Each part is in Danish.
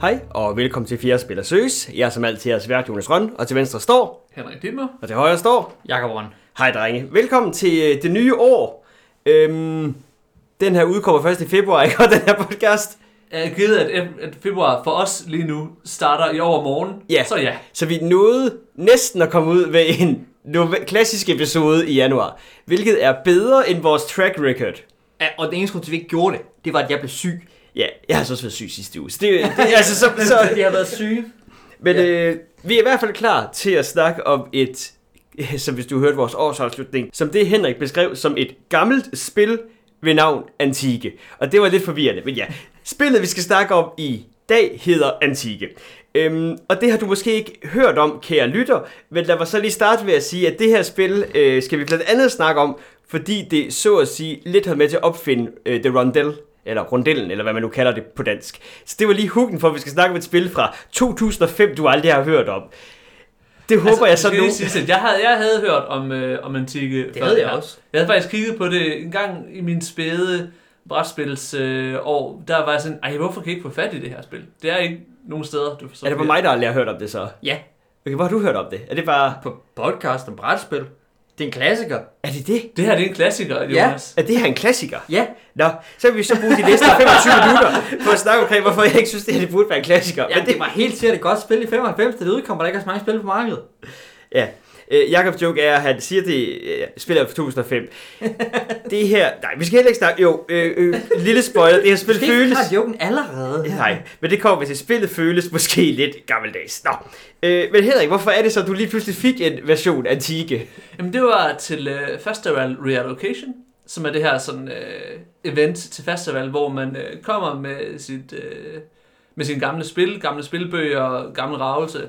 Hej, og velkommen til Fjerde Spiller Søs. Jeg er som altid jeres vært, Jonas Røn, og til venstre står, Henrik Dittmer. og til højre står. Jakob Røn. Hej drenge, velkommen til øh, det nye år. Øhm, den her udkommer først i februar, ikke? Og den her podcast. Jeg er af, at, at februar for os lige nu starter i overmorgen. Ja. Så ja. Så vi nåede næsten at komme ud ved en klassisk episode i januar, hvilket er bedre end vores track record. Ja, og den eneste grund til, at vi ikke gjorde det, det var, at jeg blev syg. Ja, jeg har så også været syg sidste uge. Så det, det, altså, så, så, jeg har været syg. Men Ja. øh, vi er i hvert fald klar til at snakke om et, som hvis du hørte vores årsafslutning, som det Henrik beskrev som et gammelt spil ved navn Antike. Og det var lidt forvirrende, men ja. Spillet, vi skal snakke om i dag, hedder Antike. Øhm, og det har du måske ikke hørt om, kære lytter, men lad mig så lige starte ved at sige, at det her spil øh, skal vi blandt andet snakke om, fordi det så at sige lidt har med til at opfinde øh, The Rondell, eller rondellen, eller hvad man nu kalder det på dansk. Så det var lige hooken for, at vi skal snakke om et spil fra 2005, du aldrig har hørt om. Det håber altså, jeg så nu. at jeg havde, jeg havde hørt om, øh, om Antike. Det havde jeg også. Jeg havde faktisk kigget på det en gang i min spæde brætspils øh, år. Der var jeg sådan, ej, hvorfor kan jeg ikke få fat i det her spil? Det er ikke nogen steder, du forstår. Er det på mig, der aldrig har hørt om det så? Ja, Okay, hvor har du hørt om det? Er det bare... på podcast om brætspil. Det er en klassiker. Er det det? Det her det er en klassiker, Ja. Jonas. Er det her en klassiker? Ja, Nå, så vil vi så bruge de næste 25 minutter på at snakke omkring, hvorfor jeg ikke synes, det her det burde være en klassiker. ja det var helt sikkert et godt spil i 95, da det udkom, og der ikke er så mange spil på markedet. Ja. Øh, Jakobs joke er, at han siger, det øh, spiller fra 2005. det her... Nej, vi skal heller ikke snakke... Jo, øh, øh, lille spoiler. Det her spil Måske føles... har joken allerede. Nej, men det kommer, hvis spillet føles måske lidt gammeldags. Nå. Øh, men Henrik, hvorfor er det så, at du lige pludselig fik en version antike? Jamen det var til øh, Festival Reallocation, som er det her sådan øh, event til festival, hvor man øh, kommer med sit øh, med sine gamle spil, gamle spilbøger, gamle ravelse,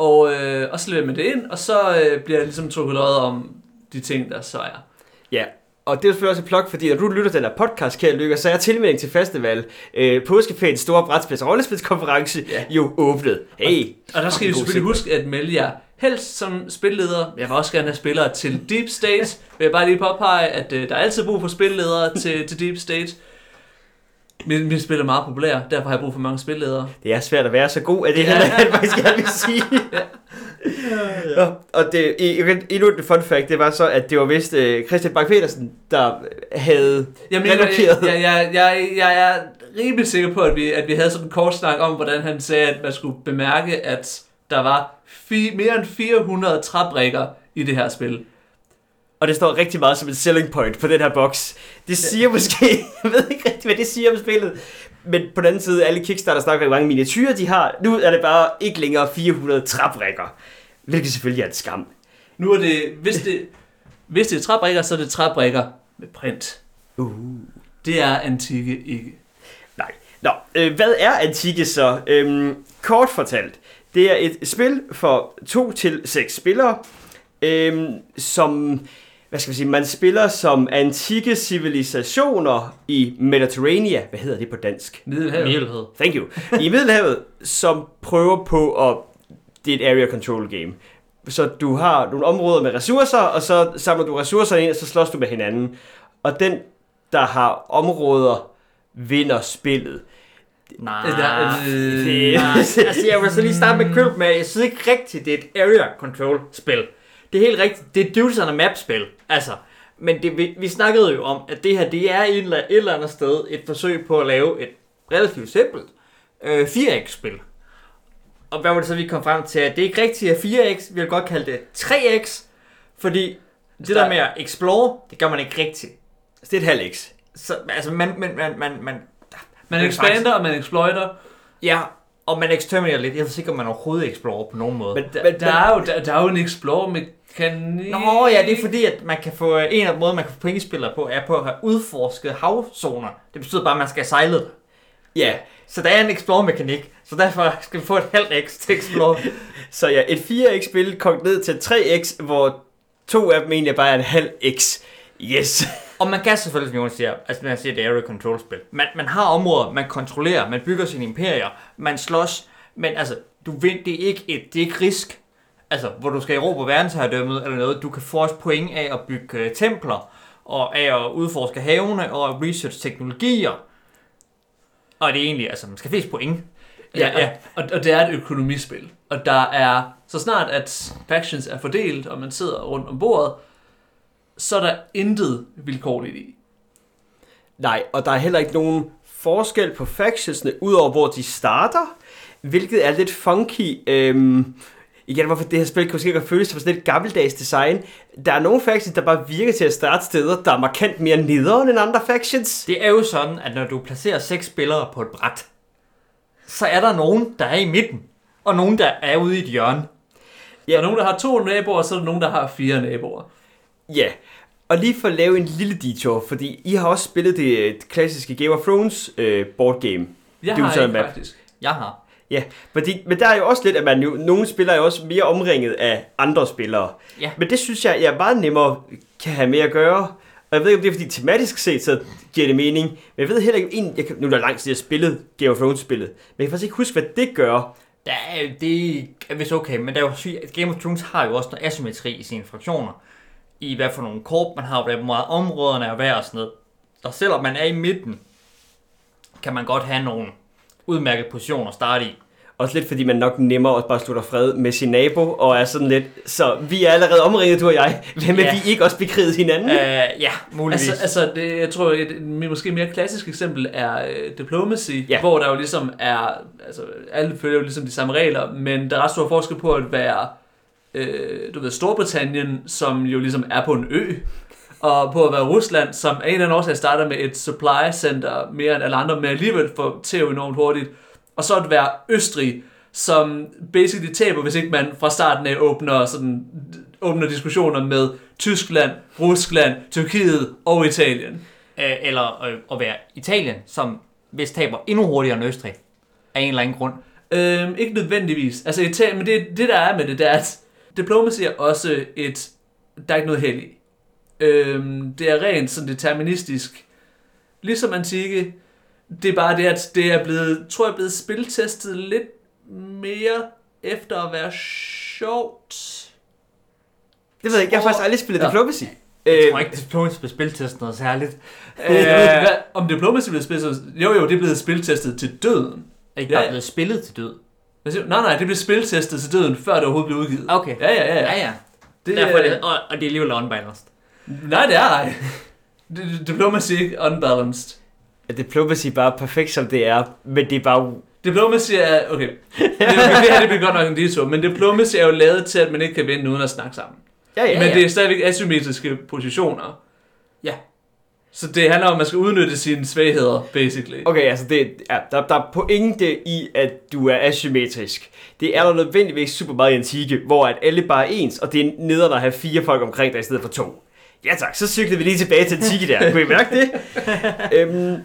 og, øh, og så leverer man det ind, og så øh, bliver jeg ligesom trukket lod om de ting, der så er. Ja, og det er selvfølgelig også et plug, fordi når du lytter til den her podcast, kære lykker, så er tilmelding til festival, øh, påskefæns store brætspils- og rollespilskonference Ja. jo åbnet. Hey, Og der skal I selvfølgelig segue. huske at melde jer helst som spilleder. Jeg vil også gerne have spillere til Deep State. Vil jeg bare lige påpege, at øh, der er altid brug for spilledere til, til Deep State. Min, min spil er meget populær, derfor har jeg brug for mange spilledere. Det er svært at være så god, at det Ja. her jeg faktisk gerne vil sige. ja. Og det, i- i- endnu et fun fact, det var så, at det var vist uh, Christian Bang petersen der havde Jamen, jeg, jeg, relokeret. jeg, jeg, jeg, jeg er rimelig sikker på, at vi, at vi havde sådan en kort snak om, hvordan han sagde, at man skulle bemærke, at der var fi, mere end 400 træbrikker i det her spil. Og det står rigtig meget som en selling point på den her boks. Det siger måske, jeg ved ikke rigtig, hvad det siger om spillet. Men på den anden side, alle Kickstarter snakker hvor mange miniatyrer de har. Nu er det bare ikke længere 400 træbrikker. Hvilket selvfølgelig er en skam. Nu er det, hvis det, hvis det er træbrikker, så er det træbrikker med print. Uh. Det er antikke ikke. Nej. Nå, øh, hvad er Antike så? Øhm, kort fortalt, det er et spil for to til seks spillere, øhm, som, hvad skal vi sige, man spiller som antikke civilisationer i Mediterranean. Hvad hedder det på dansk? Middelhavet. Middelhed. Thank you. I Middelhavet, som prøver på at... Det er et area control game. Så du har nogle områder med ressourcer, og så samler du ressourcer ind, og så slås du med hinanden. Og den, der har områder, vinder spillet. Nej, Der- øh, det- nej. altså jeg vil så lige starte med køb med, at jeg synes ikke rigtigt, det er et area control spil. Det er helt rigtigt, det er Duties on a Map spil. Altså, men det, vi, vi snakkede jo om, at det her, det er et eller, et eller andet sted et forsøg på at lave et relativt simpelt øh, 4X-spil. Og hvad var det så, vi kom frem til? At det er ikke rigtigt er 4X, vi vil godt kalde det 3X, fordi det der med at explore, det gør man ikke rigtigt. Så det er et halv X. Så, altså, man, man, man, man, man Man expander, og man exploiter. Ja, og man exterminerer lidt. Jeg ikke, om man overhovedet explorer på nogen måde. Men, Der, men, der, er jo, der, der er jo en explore-mekanik. Nå ja, det er fordi, at man kan få, en af måder, man kan få pointspillere på, er på at have udforsket havzoner. Det betyder bare, at man skal have sejlet. ja, Så der er en explore-mekanik, så derfor skal vi få et halvt x til explore. så ja, et 4X-spil kogt ned til 3X, hvor to af dem egentlig bare er en halv X. Yes. og man kan selvfølgelig, som Jonas siger, altså man siger, det er area control spil. Man, man har områder, man kontrollerer, man bygger sine imperier, man slås, men altså, du vind, det er ikke et, det er ikke risk. Altså, hvor du skal erobre verdensherredømmet eller noget. Du kan få også point af at bygge øh, templer, og af at udforske havene, og research teknologier. Og det er egentlig, altså, man skal flest point. Ja, ja. Og, og det er et økonomispil. Og der er, så snart at factions er fordelt, og man sidder rundt om bordet, så er der intet vilkårligt i. Nej, og der er heller ikke nogen forskel på factionsne, udover hvor de starter, hvilket er lidt funky. Øhm, igen, hvorfor det her spil måske godt føles som sådan lidt gammeldags design. Der er nogle factions, der bare virker til at starte steder, der er markant mere nederen end andre factions. Det er jo sådan, at når du placerer seks spillere på et bræt, så er der nogen, der er i midten, og nogen, der er ude i et hjørne. Ja. Der er nogen, der har to naboer, og så er der nogen, der har fire naboer. Ja, og lige for at lave en lille detour, fordi I har også spillet det klassiske Game of Thrones øh, board game. Jeg Det jo har ikke map. faktisk. Jeg har. Ja, fordi, men der er jo også lidt, at man jo, nogle spillere er jo også mere omringet af andre spillere. Ja. Men det synes jeg, jeg meget nemmere kan have med at gøre. Og jeg ved ikke, om det er fordi tematisk set, så giver det mening. Men jeg ved heller ikke, en, jeg kan, nu er der lang tid, jeg har spillet Game of Thrones-spillet. Men jeg kan faktisk ikke huske, hvad det gør. Der er, det er vist okay, men der er jo Game of Thrones har jo også noget asymmetri i sine fraktioner. I hvad for nogle korp man har, hvor meget områderne er værd og sådan noget. Og selvom man er i midten, kan man godt have nogle udmærkede positioner at starte i. Også lidt fordi man nok nemmere at bare slutter fred med sin nabo, og er sådan lidt, så vi er allerede omringet, du og jeg. Hvem vil Ja. vi ikke også bekriget hinanden? Øh, ja, muligvis. Altså, altså det, jeg tror, et, et måske mere klassisk eksempel er øh, Diplomacy, Ja. hvor der jo ligesom er, altså alle følger jo ligesom de samme regler, men der er ret stor forskel på at være, øh, du ved, Storbritannien, som jo ligesom er på en ø, og på at være Rusland, som af en eller anden årsag starter med et supply center mere end alle andre, men alligevel får til enormt hurtigt. Og så at være Østrig, som basically taber, hvis ikke man fra starten af åbner, sådan, åbner diskussioner med Tyskland, Rusland, Tyrkiet og Italien. Eller øh, at være Italien, som hvis taber endnu hurtigere end Østrig. Af en eller anden grund. Øhm, ikke nødvendigvis. Altså, Italien, men det, det der er med det, det er, at diplomacy er også et... Der er ikke noget held i. Øhm, det er rent sådan deterministisk. Ligesom antike. Det er bare det, at det er blevet, tror jeg, er blevet spiltestet lidt mere efter at være sjovt. Det ved jeg ikke, jeg har faktisk aldrig spillet Ja. Diplomacy. Jeg tror ikke, det er på spiltest noget særligt. Øh, hvad, om diplomacy er blevet spiltestet? Jo, jo, det er blevet spiltestet til døden. ikke Ja, bare ja. blevet spillet til død. Hvad siger du? Nej, nej, det blev spiltestet til døden, før det overhovedet blev udgivet. Okay. Ja, ja, ja. Ja, ja. ja. Det, Derfor er det, og, og det er alligevel unbalanced. Nej, det er ej. Diplomacy er ikke unbalanced. er Diplomacy bare perfekt, som det er, men det er bare... Diplomacy er... Okay. Det, okay, det her det bliver godt nok en detour, men diplomacy er jo lavet til, at man ikke kan vinde uden at snakke sammen. Ja, ja, men ja. det er stadigvæk asymmetriske positioner. Ja. Så det handler om, at man skal udnytte sine svagheder, basically. Okay, altså det, ja, der, der er pointe i, at du er asymmetrisk. Det er der nødvendigvis super meget i antike, hvor at alle bare er ens, og det er nederen at have fire folk omkring dig i stedet for to. Ja tak, så cyklede vi lige tilbage til antike der. Kunne I mærke det? øhm,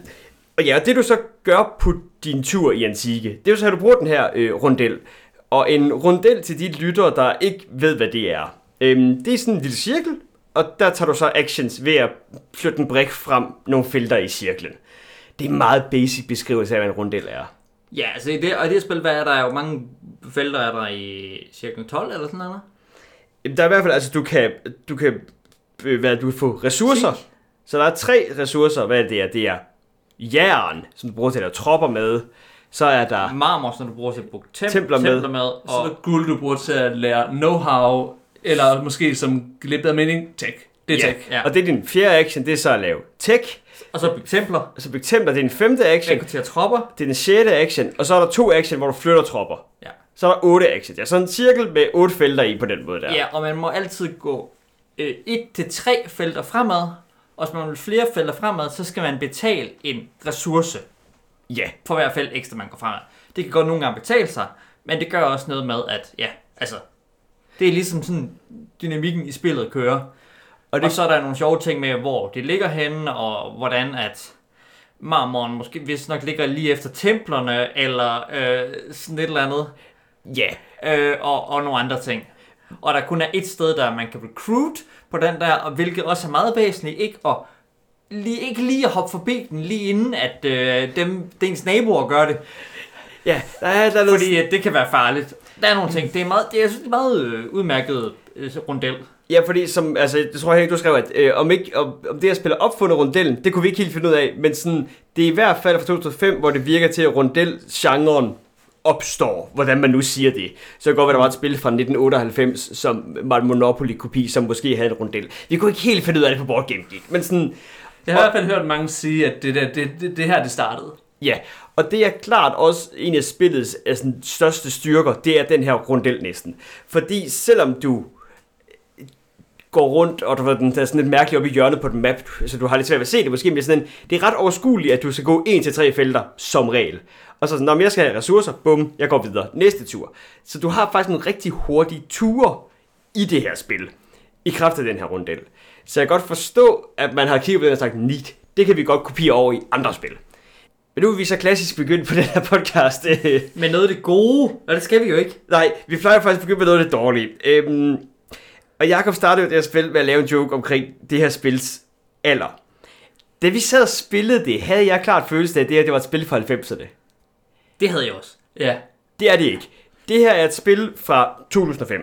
og ja, og det du så gør på din tur i antike, det er jo så, at du bruger den her øh, rundel. Og en rundel til de lyttere, der ikke ved, hvad det er. Øhm, det er sådan en lille cirkel, og der tager du så actions ved at flytte en brik frem nogle felter i cirklen. Det er en meget basic beskrivelse af, hvad en rundel er. Ja, altså i det, og i det her spil, hvad er der jo mange felter er der i cirkel 12 eller sådan noget? Der er i hvert fald, altså du kan, du kan, hvad, du kan få ressourcer. Sig. Så der er tre ressourcer, hvad det er. Det er jern, som du bruger til at lave tropper med. Så er der, Marmor, som du bruger til at bruge tem- Templer med. templer med Og så er der guld, du bruger til at lære know-how, eller måske som glip af mening, tech. Det er Ja. tech. Ja. og det er din fjerde action, det er så at lave tech. Og så bygge templer, Og så bygge templer, det er din femte action. rekruttere tropper. Det er den sjette action. Og så er der to action, hvor du flytter tropper. Ja. Så er der otte action. Ja, så en cirkel med otte felter i på den måde der. Ja, og man må altid gå øh, et til tre felter fremad, og hvis man vil flere felter fremad, så skal man betale en ressource ja. for hver felt ekstra, man går fremad. Det kan godt nogle gange betale sig, men det gør også noget med, at ja, altså, det er ligesom sådan, dynamikken i spillet kører. Og det- og så er der nogle sjove ting med, hvor det ligger henne, og hvordan at marmoren måske hvis nok ligger lige efter templerne, eller øh, sådan et eller andet, Ja. øh, og, og nogle andre ting. Og der kun er et sted, der man kan recruit på den der, og hvilket også er meget væsentligt, ikke at lige, ikke lige at hoppe forbi den, lige inden at øh, dem, ens naboer gør det. Ja, der er, der er noget... Fordi øh, det kan være farligt. Der er nogle ting. Det er meget, det er, jeg synes, det er meget øh, udmærket øh, rundel. Ja, fordi som, altså, jeg tror Henrik, du skrev, at øh, om, ikke, om, om det at spille opfundet rundellen, det kunne vi ikke helt finde ud af, men sådan, det er i hvert fald fra 2005, hvor det virker til, at rundel-genren opstår, hvordan man nu siger det. Så kan godt være, der var et spil fra 1998, som var en Monopoly-kopi, som måske havde en rundel. Vi kunne ikke helt finde ud af det på Board Game Geek, men sådan, Jeg har i hvert fald hørt mange sige, at det, der, det, det, det her, det startede. ja. Og det er klart også en af spillets altså, største styrker, det er den her rundel næsten. Fordi selvom du går rundt, og du ved, den er sådan lidt mærkeligt oppe i hjørnet på den map, så du har lidt svært ved at se det måske, men det er, sådan, en- det er ret overskueligt, at du skal gå 1-3 felter som regel. Og så sådan, når jeg skal have ressourcer, bum, jeg går videre. Næste tur. Så du har faktisk nogle rigtig hurtige ture i det her spil, i kraft af den her rundel. Så jeg kan godt forstå, at man har kigget på den og sagt, neat, det kan vi godt kopiere over i andre spil. Men nu er vi så klassisk begyndt på den her podcast. Men noget af det gode, og det skal vi jo ikke. Nej, vi plejer faktisk at begynde med noget af det dårlige. Øhm, og Jakob startede jo det her spil med at lave en joke omkring det her spils alder. Da vi sad og spillede det, havde jeg klart følelse af, at det her det var et spil fra 90'erne. Det havde jeg også. Ja. Det er det ikke. Det her er et spil fra 2005.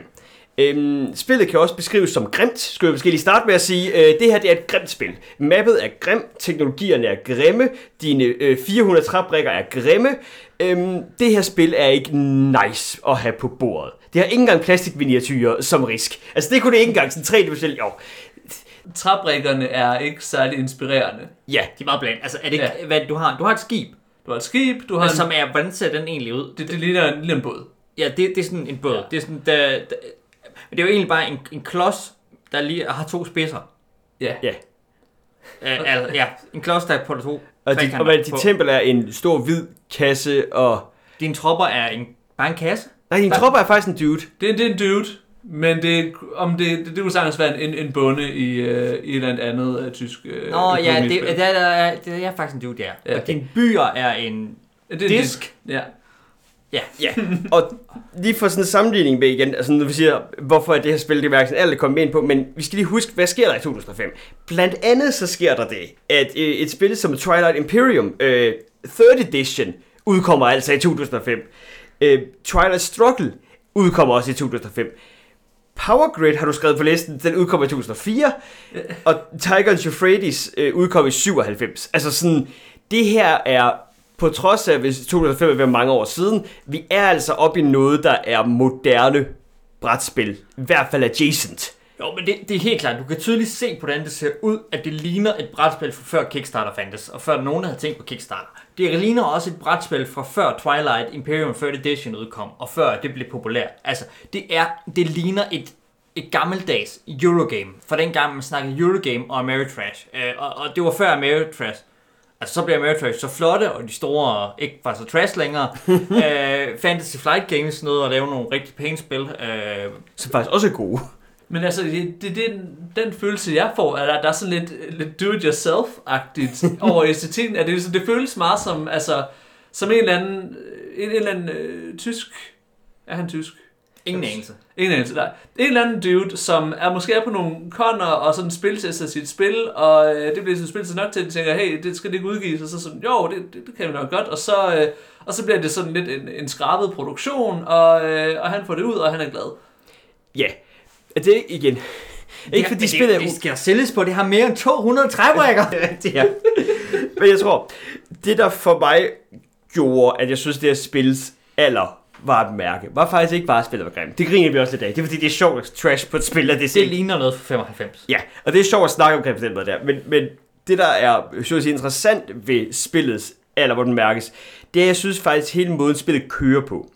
Øhm, spillet kan også beskrives som grimt, skulle jeg måske lige starte med at sige. Øh, det her det er et grimt spil. Mappet er grim, teknologierne er grimme, dine øh, 400 træbrikker er grimme. Øhm, det her spil er ikke nice at have på bordet. Det har ikke engang plastikminiatyrer som risk. Altså det kunne det ikke engang, sådan tre dimensionelt. Jo, Træbrikkerne er ikke særlig inspirerende. ja, De er meget blandt. Altså, er det ikke, Ja. hvad du har? Du har et skib, Du har et skib, du har altså, en, som er, hvordan ser den egentlig ud? det, det ligner en, en båd. Ja, det, det er sådan en båd. Ja. Det er sådan, der, der, det er jo egentlig bare en, en klods, der lige har to spidser. Ja. ja. Uh, altså, ja, en klods, der er på to Og, de, og hvad, dit tempel er en stor hvid kasse, og... Dine tropper er en, bare en kasse. Nej, din tropper er faktisk en dude. Det, er- det er en dude, men det, om det, det, det kunne sagtens være en, en bonde i, øh, i et eller andet uh, tysk øh, Nå ja, det, det, er, det er faktisk en dude, ja. Ja. Og dine byer er en det er en disk. Ja. Ja. Ja, og lige for sådan en sammenligning med igen, altså når vi siger, hvorfor er det her spil, det værk, sådan alt er kommet ind på, men vi skal lige huske, hvad sker der i 2005? Blandt andet så sker der det, at øh, et spil som Twilight Imperium, øh, 3rd edition, udkommer altså i 2005. Øh, Twilight Struggle udkommer også i 2005. Power Grid har du skrevet på listen, den udkommer i 2004, og Tiger Euphrates øh, udkom i 97. Altså sådan, det her er, på trods af, hvis 2005 er mange år siden, vi er altså oppe i noget, der er moderne brætspil. I hvert fald adjacent. Jo, men det, det er helt klart. Du kan tydeligt se, hvordan det ser ud, at det ligner et brætspil fra før Kickstarter fandtes, og før nogen havde tænkt på Kickstarter. Det ligner også et brætspil fra før Twilight Imperium 3rd Edition udkom, og før det blev populært. Altså, det er, det ligner et, et gammeldags Eurogame, fra den gang man snakkede Eurogame og Ameritrash. Øh, og, og det var før Ameritrash. Altså, så blev Ameritrash så flotte, og de store ikke var så trash længere. øh, Fantasy Flight Games nåede at lave nogle rigtig pæne spil. Øh, Som faktisk også er gode. Men altså, det, det, det, den følelse, jeg får, er, der, der er sådan lidt, lidt do-it-yourself-agtigt over æstetikken. At det, ligesom- det føles meget som, altså, som en eller anden, en, en eller anden øh, tysk... Er han tysk? ingen anelse. Ingen anelse, nej. En eller anden dude, som er måske er på nogle konner og sådan spiltester sit spil, og øh, det bliver sådan spillet nok til, at de tænker, hey, det skal det ikke udgives, og så sådan, jo, det, det, det kan vi nok godt, og så, øh, og så bliver det sådan lidt en, en skrabet produktion, og, øh, og han får det ud, og han er glad. Ja, det er igen. Ikke fordi det, spillet det, det skal sælges på, det har mere end 200 træbrækker. Det er ja. Men jeg tror, det der for mig gjorde, at jeg synes, det her spils alder var et mærke, var faktisk ikke bare, at spillet var grimt. Det griner vi også lidt af. Det er fordi, det er sjovt at trash på et spil, og det Det ligner noget fra 95. Ja, og det er sjovt at snakke omkring på den måde der. Men, men det, der er så at sige, interessant ved spillets alder, hvor den mærkes, det er, at jeg synes faktisk, hele måden spillet kører på.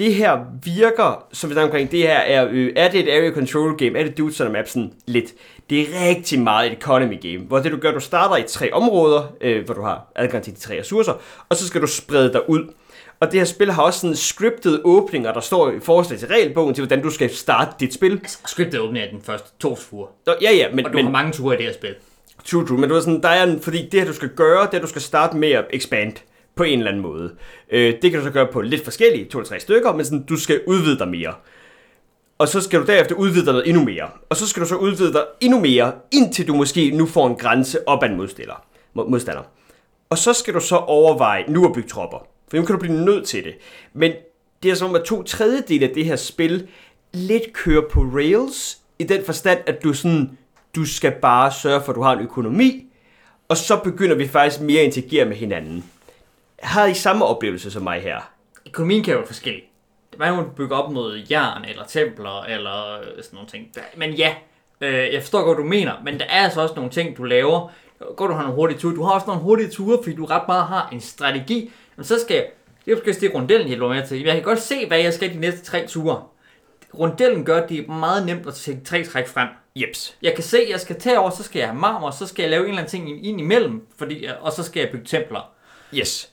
Det her virker, som vi snakker omkring, det her er, øh, er det et area control game, er det dudes on map sådan lidt. Det er rigtig meget et economy game, hvor det du gør, du starter i tre områder, øh, hvor du har adgang til de tre ressourcer, og så skal du sprede dig ud. Og det her spil har også sådan scripted åbninger, der står i forslag til regelbogen til, hvordan du skal starte dit spil. Altså, scriptet åbner den første to ture. Nå, ja, ja, men, Og du men har mange ture i det her spil. True, true. Men du er sådan, der er en, fordi det her, du skal gøre, det er, du skal starte med at expand på en eller anden måde. Øh, det kan du så gøre på lidt forskellige, to eller tre stykker, men sådan, du skal udvide dig mere. Og så skal du derefter udvide dig noget endnu mere. Og så skal du så udvide dig endnu mere, indtil du måske nu får en grænse op ad en modstander. Modstander. Og så skal du så overveje nu at bygge tropper. For nu kan du blive nødt til det. Men det er som om, at to tredjedel af det her spil lidt kører på rails, i den forstand, at du sådan, du skal bare sørge for, at du har en økonomi, og så begynder vi faktisk mere at interagere med hinanden. Har I samme oplevelse som mig her? økonomien kan jo være forskellig. Man må bygge op mod jern, eller templer, eller øh, sådan nogle ting. Men ja, øh, jeg forstår godt, du mener, men der er altså også nogle ting, du laver. Går du har nogle hurtige ture. Du har også nogle hurtige ture, fordi du ret meget har en strategi. Men så skal jeg, det skal stikke rundellen helt med til. Jeg kan godt se, hvad jeg skal de næste tre ture. Rundellen gør, at det er meget nemt at sætte tre træk frem. Jeps. Jeg kan se, at jeg skal tage over, så skal jeg have marmor, så skal jeg lave en eller anden ting ind imellem, fordi, og så skal jeg bygge templer. Yes.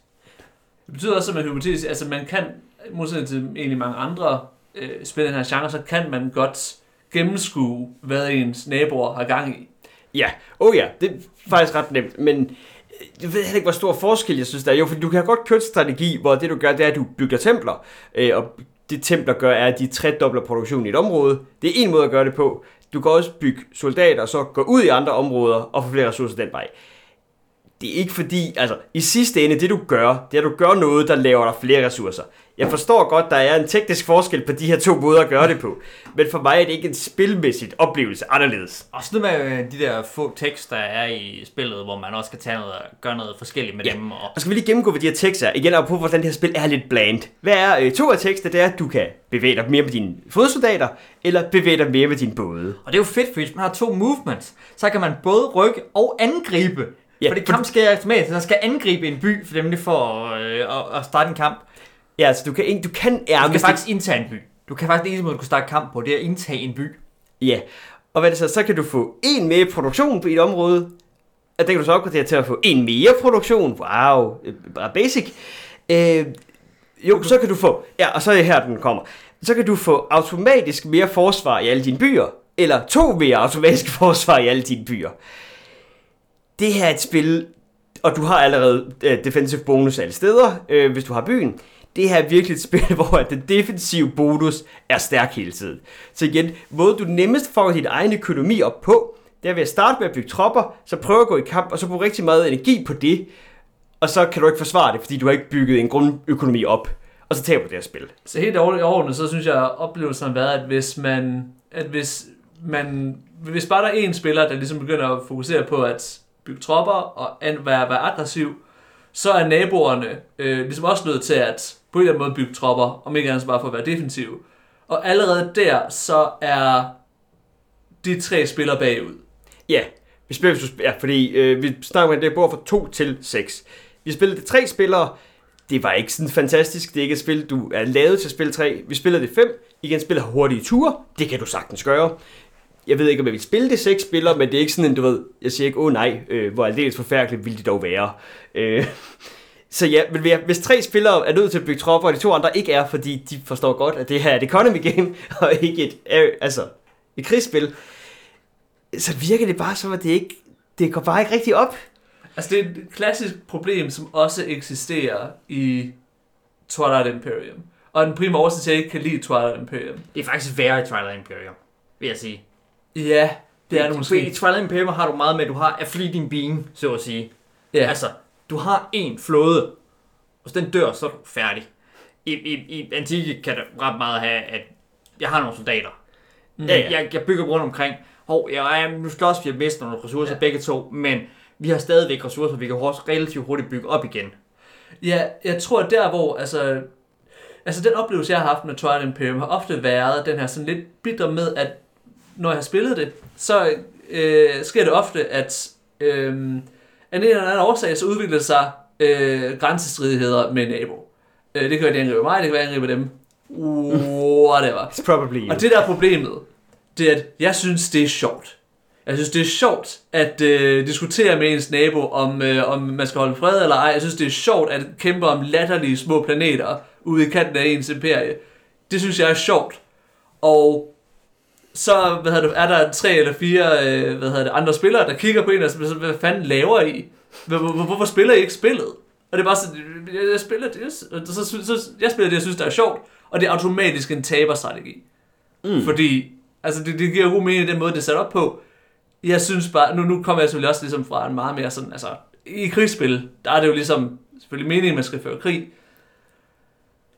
Det betyder også, at man hypotetisk, altså man kan, modsat til egentlig mange andre øh, spil i den her genre, så kan man godt gennemskue, hvad ens naboer har gang i. Ja, oh ja, det er faktisk ret nemt, men øh, jeg ved heller ikke, hvor stor forskel jeg synes, der er. Jo, for du kan godt køre en strategi, hvor det du gør, det er, at du bygger templer, øh, og det templer gør, er, at de tredobler produktionen i et område. Det er en måde at gøre det på. Du kan også bygge soldater, og så gå ud i andre områder og få flere ressourcer den vej. Det er ikke fordi, altså i sidste ende, det du gør, det er, at du gør noget, der laver dig flere ressourcer. Jeg forstår godt, der er en teknisk forskel på de her to måder at gøre det på. Men for mig er det ikke en spilmæssigt oplevelse anderledes. Og sådan med øh, de der få tekster, der er i spillet, hvor man også kan tage noget og gøre noget forskelligt med Ja. dem. Og Og skal vi lige gennemgå, hvad de her tekster er. Igen op på, hvordan det her spil er lidt bland. Hvad er øh, to af tekster? Det er, at du kan bevæge dig mere med dine fodsoldater, eller bevæge dig mere med dine både. Og det er jo fedt, fordi hvis man har to movements, så kan man både rykke og angribe. Ja, Ja, fordi for- kamp skal automatisk, så skal angribe en by, for nemlig for øh, at, at starte en kamp. Ja, altså du kan, du kan Du ærme... kan faktisk indtage en by. Du kan faktisk ikke måde, du kan starte kamp på, det er at indtage en by. Ja, og hvad det så? Så kan du få en mere produktion på et område, og det kan du så opgradere til at få en mere produktion. Wow, bare basic. Øh, jo, så kan du få, ja, og så er det her, den kommer. Så kan du få automatisk mere forsvar i alle dine byer, eller to mere automatiske forsvar i alle dine byer. Det her er et spil, og du har allerede øh, defensive bonus alle steder, øh, hvis du har byen. Det her er virkelig et spil, hvor at den defensive bonus er stærk hele tiden. Så igen, måde du nemmest får din egen økonomi op på, det er ved at starte med at bygge tropper, så prøve at gå i kamp, og så bruge rigtig meget energi på det, og så kan du ikke forsvare det, fordi du har ikke bygget en grundøkonomi op, og så taber du det her spil. Så helt overordnet, så synes jeg, at oplevelsen har været, at hvis man, at hvis man, hvis bare der er en spiller, der ligesom begynder at fokusere på at bygge tropper og an, være, være aggressiv, så er naboerne øh, ligesom også nødt til at på en eller anden måde bygge tropper, om ikke andet bare for at være defensive. Og allerede der, så er de tre spillere bagud. Ja, vi spiller, ja, fordi øh, vi snakker med, det bord fra 2 til 6. Vi spillede tre spillere. Det var ikke sådan fantastisk. Det er ikke et spil, du er lavet til at spille 3. Vi spillede det 5. Igen spiller hurtige ture. Det kan du sagtens gøre. Jeg ved ikke, om jeg vil spille det 6 spillere, men det er ikke sådan en, du ved, jeg siger ikke, åh oh, nej, øh, hvor aldeles forfærdeligt ville det dog være. Øh, så ja, men vi hvis tre spillere er nødt til at bygge tropper, og de to andre ikke er, fordi de forstår godt, at det her er et economy game, og ikke et, øh, altså, et krigsspil, så virker det bare som, at det ikke, det går bare ikke rigtig op. Altså det er et klassisk problem, som også eksisterer i Twilight Imperium. Og den primære årsag til, at jeg ikke kan lide Twilight Imperium. Det er faktisk værre i Twilight Imperium, vil jeg sige. Ja, det er det I måske. Twilight Imperium har du meget med, at du har a fleeting being, så at sige. Ja. Altså, du har en flåde, og hvis den dør, så er du færdig. I, i, i Antike kan det ret meget have, at jeg har nogle soldater. Mm. Jeg, jeg, jeg bygger rundt omkring. Hov, jeg, jeg, nu skal også vi have mistet nogle ressourcer Ja. begge to, men vi har stadigvæk ressourcer, vi kan også relativt hurtigt bygge op igen. Ja, jeg tror der hvor, altså, altså den oplevelse jeg har haft med Twilight Imperium har ofte været den her sådan lidt bitter med, at når jeg har spillet det, så øh, sker det ofte, at øh, af en eller anden årsag, så udvikler sig øh, grænsestridigheder med en nabo. Øh, det kan være, at de angriber mig, det kan være, at de angriber dem. Whatever. It's probably Og det der er problemet, det er, at jeg synes, det er sjovt. Jeg synes, det er sjovt at øh, diskutere med ens nabo, om, øh, om man skal holde fred eller ej. Jeg synes, det er sjovt at kæmpe om latterlige små planeter ude i kanten af ens imperie. Det synes jeg er sjovt. Og så hvad hedder det, er der tre eller fire øh, hvad hedder det, andre spillere, der kigger på en og siger, hvad fanden laver I? Hvor, hvor, hvorfor spiller I ikke spillet? Og det er bare sådan, jeg, jeg spiller det, og så, så, så, jeg spiller det, jeg synes, der er sjovt, og det er automatisk en taberstrategi. Mm. Fordi, altså det, det giver god mening, den måde, det er sat op på. Jeg synes bare, nu, nu kommer jeg selvfølgelig også ligesom fra en meget mere sådan, altså i krigsspil, der er det jo ligesom, selvfølgelig meningen, at man skal føre krig.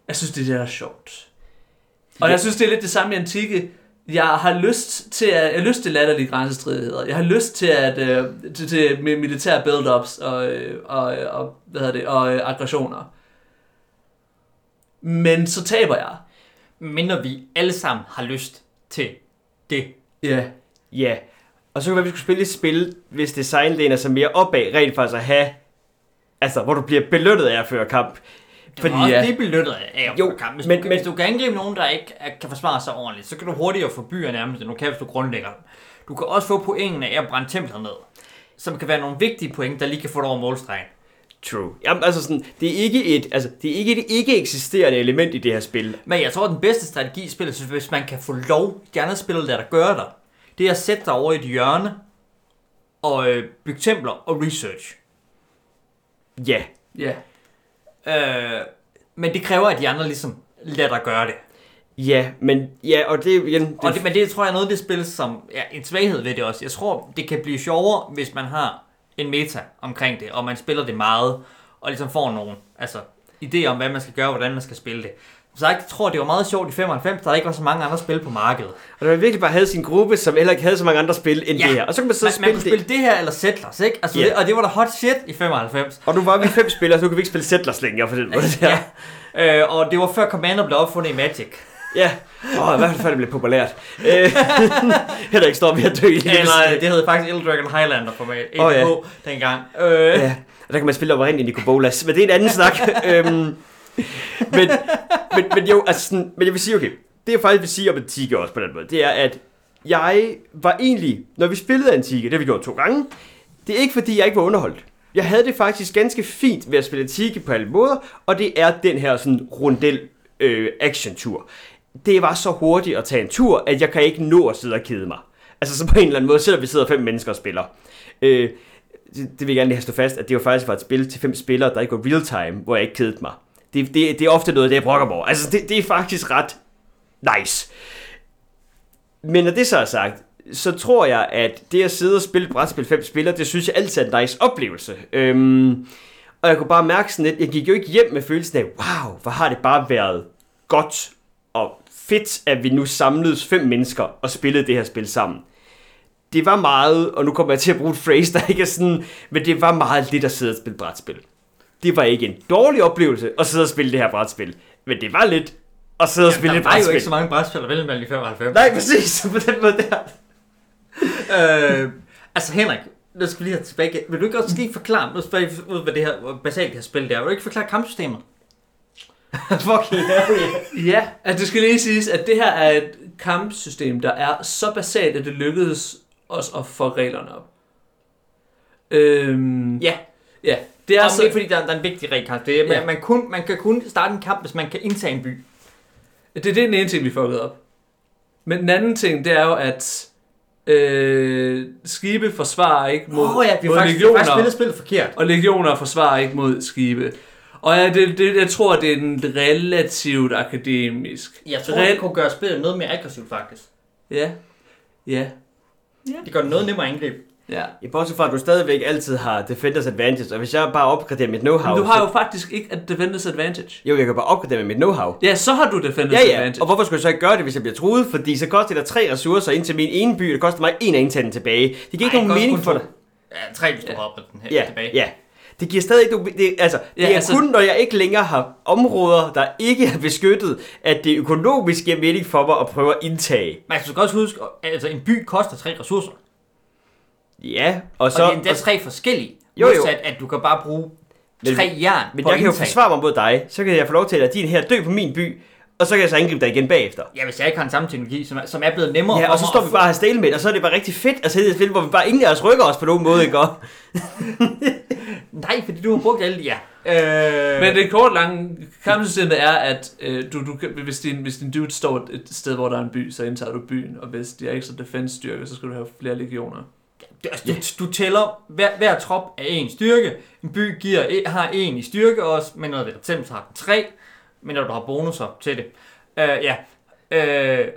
Jeg synes, det er der er sjovt. Og jeg synes, det er lidt det samme i antikke. Jeg har lyst til at, jeg har lyst til latterlige grænsestridigheder. Jeg har lyst til at øh, til, til mi- militære build-ups og, øh, og, og, hvad hedder det, og øh, aggressioner. Men så taber jeg. Mindre vi alle sammen har lyst til det. Ja. Ja, og så kan det være, vi skulle spille et spil, hvis design læner sig mere opad, rent faktisk at have, altså, hvor du bliver belønnet af at føre kamp. Du Fordi, også ja, belønnet af at Jo, jo, kamp. Hvis, men- du, men- hvis du kan angribe nogen, der ikke kan forsvare sig ordentligt, så kan du hurtigere få byer nærmest, end du kan, hvis du grundlægger dem. Du kan også få pointene af at brænde templer ned. Som kan være nogle vigtige point, der lige kan få dig over målstregen. true. Jamen, altså sådan, det er ikke et, altså, det er ikke et ikke eksisterende element i det her spil. Men jeg tror, at den bedste strategi i spillet, hvis man kan få lov, de andre spillere der, der gør dig, det er at sætte dig over i et hjørne, og øh, bygge templer og research. Ja, Ja. Øh, men det kræver, at de andre ligesom lader dig gøre det. ja, men, ja, og det igen, det, Og det, men det tror jeg er noget af det spil, som ja, en svaghed ved det også. Jeg tror, det kan blive sjovere, hvis man har en meta omkring det, og man spiller det meget, og ligesom får nogle altså, idéer om, hvad man skal gøre, hvordan man skal spille det. Så jeg tror, det var meget sjovt i 95, der ikke var så mange andre spil på markedet. og der virkelig bare havde sin gruppe, som heller ikke havde så mange andre spil end Ja. det her. Og så kan man sidde Man, og man spille kunne det. spille det her eller Settlers, ikke? Altså, Ja. det, og det var da hot shit i 95. Og nu var vi fem spillere, så nu kan vi ikke spille Settlers længere på den måde der. Ja. Øh, og det var før Commander blev opfundet i Magic. Ja. Åh, i hvert fald før det blev populært. Øh, Henrik står ved at dø. siden af. øh, det hed faktisk Elder Dragon Highlander format. Åh, Oh, ja. ja. dengang. Øh, Ja, og der kan man spille oprindeligt i Nicobolas, men det er en anden snak. øhm, men, men, men jo, altså sådan, men jeg vil sige, okay, det jeg faktisk vil sige om Antique også på den måde, det er, at jeg var egentlig, når vi spillede antikke, det har vi gjort to gange, det er ikke fordi, jeg ikke var underholdt. Jeg havde det faktisk ganske fint ved at spille Antique på alle måder, og det er den her sådan rundel øh, action-tur. Det var så hurtigt at tage en tur, at jeg kan ikke nå at sidde og kede mig. Altså så på en eller anden måde, selvom vi sidder fem mennesker og spiller. Øh, det, det vil jeg gerne lige have stå fast, at det jo faktisk var et spil til fem spillere, der ikke var real time, hvor jeg ikke kedede mig. Det, det, det er ofte noget, det jeg brokker mig over. Altså, det, det er faktisk ret nice. Men når det så er sagt, så tror jeg, at det at sidde og spille brætspil fem spillere, det synes jeg altid er en nice oplevelse. Øhm, og jeg kunne bare mærke sådan lidt, jeg gik jo ikke hjem med følelsen af, wow, hvor har det bare været godt og fedt, at vi nu samledes fem mennesker og spillede det her spil sammen det var meget, og nu kommer jeg til at bruge et phrase, der ikke er sådan, men det var meget lidt at sidde og spille brætspil. Det var ikke en dårlig oplevelse at sidde og spille det her brætspil, men det var lidt at sidde og spille der et var jo brætspil. ikke så mange brætspil at vælge mellem i 95. Nej, præcis, på den måde der. øh, altså Henrik, nu skal vi lige have tilbage. Vil du ikke også lige forklare, nu spørger jeg ud, hvad det her, hvor basalt det her spil det er. Vil du ikke forklare kampsystemet? Fucking hell, Ja, altså det skal lige siges, at det her er et kampsystem, der er så basalt, at det lykkedes os at få reglerne op. Øhm, Ja, ja, det er det er så, ikke fordi, der, der er en vigtig regelkamp. Det er, Ja. man, man, kun, man kan kun starte en kamp, hvis man kan indtage en by. det er den ene ting, vi fuckede op. Men den anden ting, det er jo, at øh, skibe forsvarer ikke mod, oh, ja, vi mod har faktisk, vi har legioner, faktisk spillet spillet forkert. og legioner forsvarer ikke mod skibe. Og ja, det, det, jeg tror, det er en relativt akademisk. Jeg tror, Reelt- det kunne gøre spillet noget mere aggressivt faktisk. Ja, ja, Det gør det noget nemmere at angribe. Ja. I bortset fra, at du stadigvæk altid har Defenders Advantage, og hvis jeg bare opgraderer mit know-how... Men du har så- jo faktisk ikke et defenders advantage. Jo, jeg kan bare opgradere mit know-how. Ja, så har du defenders Ja, ja, advantage. og hvorfor skulle jeg så ikke gøre det, hvis jeg bliver truet? Fordi så koster det tre ressourcer ind til min ene by, og det koster mig en at indtage den tilbage. Det giver ikke Ej, nogen det mening for dig. Ja, tre, hvis du Ja. har opredt den her Ja, tilbage. ja. Det giver stadig ikke nogen... Det, altså, det Ja, er altså- kun, når jeg ikke længere har områder, der ikke er beskyttet, at det økonomisk giver mening for mig at prøve at indtage. Men altså, du skal også huske, at altså, en by koster tre ressourcer. Ja, og Så, og det er endda og, tre forskellige. Jo, jo. Modsat, at du kan bare bruge Men- tre jern men på jeg kan jo forsvare mig mod dig, så kan jeg få lov til at lade din her dø på min by, og så kan jeg så angribe dig igen bagefter. Ja, hvis jeg ikke har den samme teknologi, som er, som er blevet nemmere Ja, og så står vi bare her stale med, og så er det bare rigtig fedt at sidde i et spil, hvor vi bare ingen af os rykker os på nogen måde, ikke? Nej, fordi du har brugt alle de ja. Øh... Men det kort lange kampsystemet er, at øh, du, du, kan- hvis, din, hvis din dude står et sted, hvor der er en by, så indtager du byen, og hvis de har ekstra defense styrke, så skal du have flere legioner. Altså, du, du tæller hver, hver trop af en styrke. En by giver, e- har en i styrke også, men når det er eksempel, så har den tre. Men når du har bonusser til det. Øh, ja. Øh,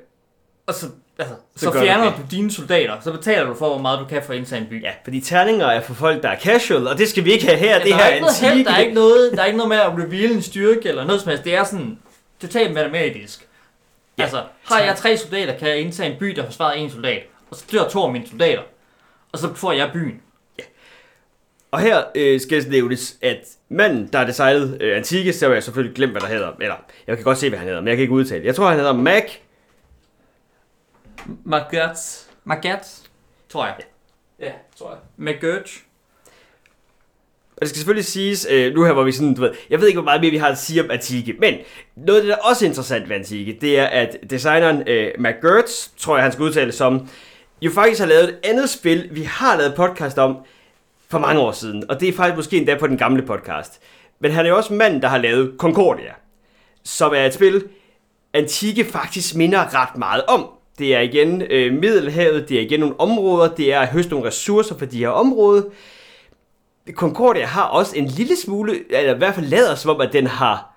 og så, altså, så, Så du fjerner det. du dine soldater. Så betaler du for, hvor meget du kan for at indtage en by. Ja, fordi terninger er for folk, der er casual, og det skal vi ikke have her. Ja, det her er ikke noget held, der, er ikke noget, der er ikke noget med at reveal en styrke eller noget som helst. Det er sådan totalt matematisk. Ja. Altså, har jeg tre soldater, kan jeg indtage en by, der forsvarer en soldat. Og så dør to af mine soldater. Og så får jeg byen. Og her øh, skal det nævnes, at manden, der har designet øh, Antique, så har jeg selvfølgelig glemt, hvad der hedder. Eller, jeg kan godt se, hvad han hedder, men jeg kan ikke udtale det. Jeg tror, han hedder Mac. Magatz. Magat, tror jeg. Ja, tror jeg. McGurch. Og det skal selvfølgelig siges, øh, nu her hvor vi sådan, du ved, jeg ved ikke, hvor meget mere vi har at sige om Antique, men noget af det, der er også interessant ved Antique, det er, at designeren øh, Gertz, tror jeg, han skal udtale som, jo faktisk har lavet et andet spil, vi har lavet podcast om for mange år siden, og det er faktisk måske endda på den gamle podcast. Men han er jo også manden, der har lavet Concordia, som er et spil, antikke faktisk minder ret meget om. Det er igen øh, Middelhavet, det er igen nogle områder, det er at høste nogle ressourcer for de her områder. Concordia har også en lille smule, eller i hvert fald lader som om, at den har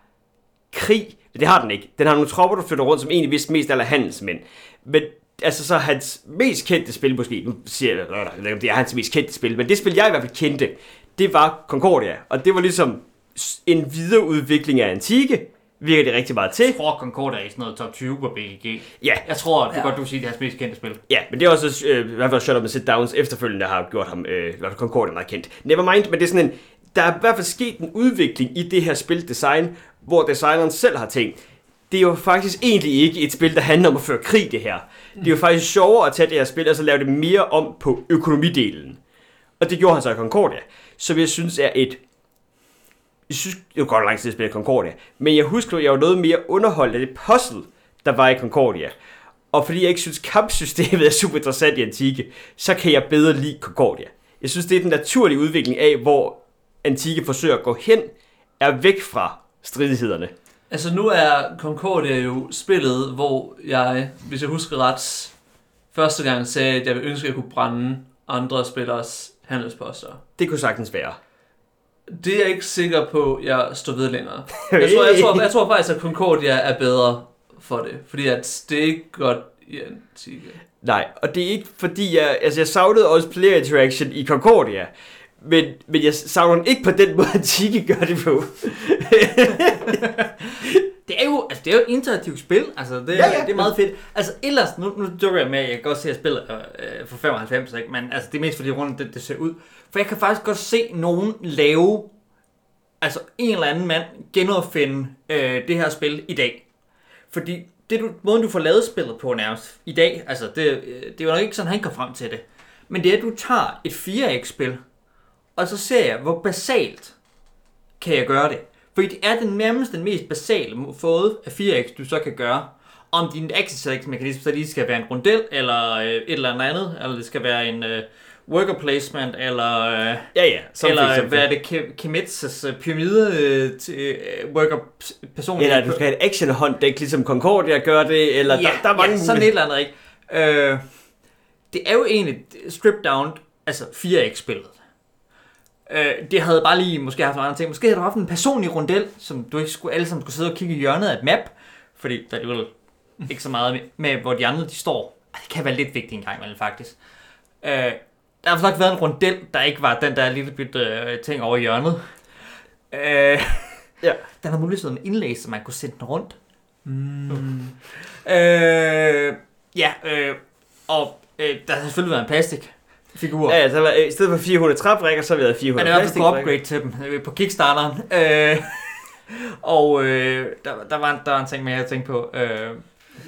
krig. Men det har den ikke. Den har nogle tropper, der flytter rundt, som egentlig vist mest er handelsmænd. Men altså så hans mest kendte spil måske, nu siger jeg, øh, det er hans mest kendte spil, men det spil, jeg i hvert fald kendte, det var Concordia. Og det var ligesom en videreudvikling af Antique, virker det rigtig meget til. Jeg tror, Concordia er i sådan noget top 20 på BGG. Ja, Jeg tror, det er Ja. godt, du siger, det er hans mest kendte spil. Ja, men det er også øh, i hvert fald Shut Up and Sit Downs efterfølgende har gjort ham, øh, i hvert fald Concordia meget kendt. Nevermind, men det er sådan en, der er i hvert fald sket en udvikling i det her spildesign, hvor designeren selv har tænkt, det er jo faktisk egentlig ikke et spil, der handler om at føre krig, det her. Det er jo faktisk sjovere at tage det her spil, og så lave det mere om på økonomidelen. Og det gjorde han så i Concordia, som jeg synes er et jeg synes, det var godt lang tid at spille Concordia, men jeg husker, at jeg var noget mere underholdt af det puzzle, der var i Concordia. Og fordi jeg ikke synes, kampsystemet er super interessant i Antique, så kan jeg bedre lide Concordia. Jeg synes, det er den naturlige udvikling af, hvor antikke forsøger at gå hen, er væk fra stridighederne. Altså nu er Concordia jo spillet, hvor jeg, hvis jeg husker ret, første gang sagde, at jeg ville ønske, at jeg kunne brænde andre spillers handelsposter. Det kunne sagtens være. Det er jeg ikke sikker på, at jeg står ved længere. Jeg tror, jeg tror, jeg tror faktisk, at Concordia er bedre for det, fordi at det er ikke godt i Antique. Nej, og det er ikke fordi, jeg, altså jeg savnede også player interaction i Concordia, men, men jeg savner ikke på den måde, Antique gør det på. Det er jo, altså, det er jo et interaktivt spil, altså det, Ja, ja. det er meget fedt. Altså ellers, nu, nu dukker jeg med, jeg kan godt se, at jeg spiller øh, for 95, ikke? men altså, det er mest fordi rundt det, det ser ud. For jeg kan faktisk godt se nogen lave, altså en eller anden mand genopfinde øh, det her spil i dag. Fordi det du, måden du får lavet spillet på nærmest i dag, altså det, øh, det er jo nok ikke sådan, han kom frem til det. Men det er, at du tager et 4X-spil, og så ser jeg, hvor basalt kan jeg gøre det. Fordi det er den nærmest den mest basale måde af 4X, du så kan gøre. Om din access mekanisme så lige skal være en rundel, eller øh, et eller andet, eller det skal være en øh, worker placement, eller, øh, Ja, ja. Som eller for øh, hvad er det, Ke- Kemitz's øh, pyramide øh, til, øh, worker person. Eller du skal have et action hånddæk, ligesom Concordia gør det, eller ja, der, der er mange ja, sådan et eller andet, ikke? Øh, det er jo egentlig strip down, altså 4X-spillet. Øh, det havde bare lige måske haft nogle andre ting. Måske havde du haft en personlig rundel, som du ikke skulle, alle sammen skulle sidde og kigge i hjørnet af et map. Fordi der er alligevel ikke så meget med, med, hvor de andre de står. Det kan være lidt vigtigt en gang imellem, faktisk. Øh, der har nok været en rundel, der ikke var den der lille bitte øh, ting over i hjørnet. Øh, Ja. Den har mulighed med indlæg, så man kunne sende den rundt. Mm. Øh, ja, øh, og øh, der har selvfølgelig været en plastikfigur. Ja, ja, så var, i stedet for 400 træbrikker, så har vi været 400 Men det er i hvert fald plastikbrikker. upgrade til dem øh, på Kickstarteren. Øh, og øh, der, der, var en, der var en ting mere, jeg tænkte på. Øh,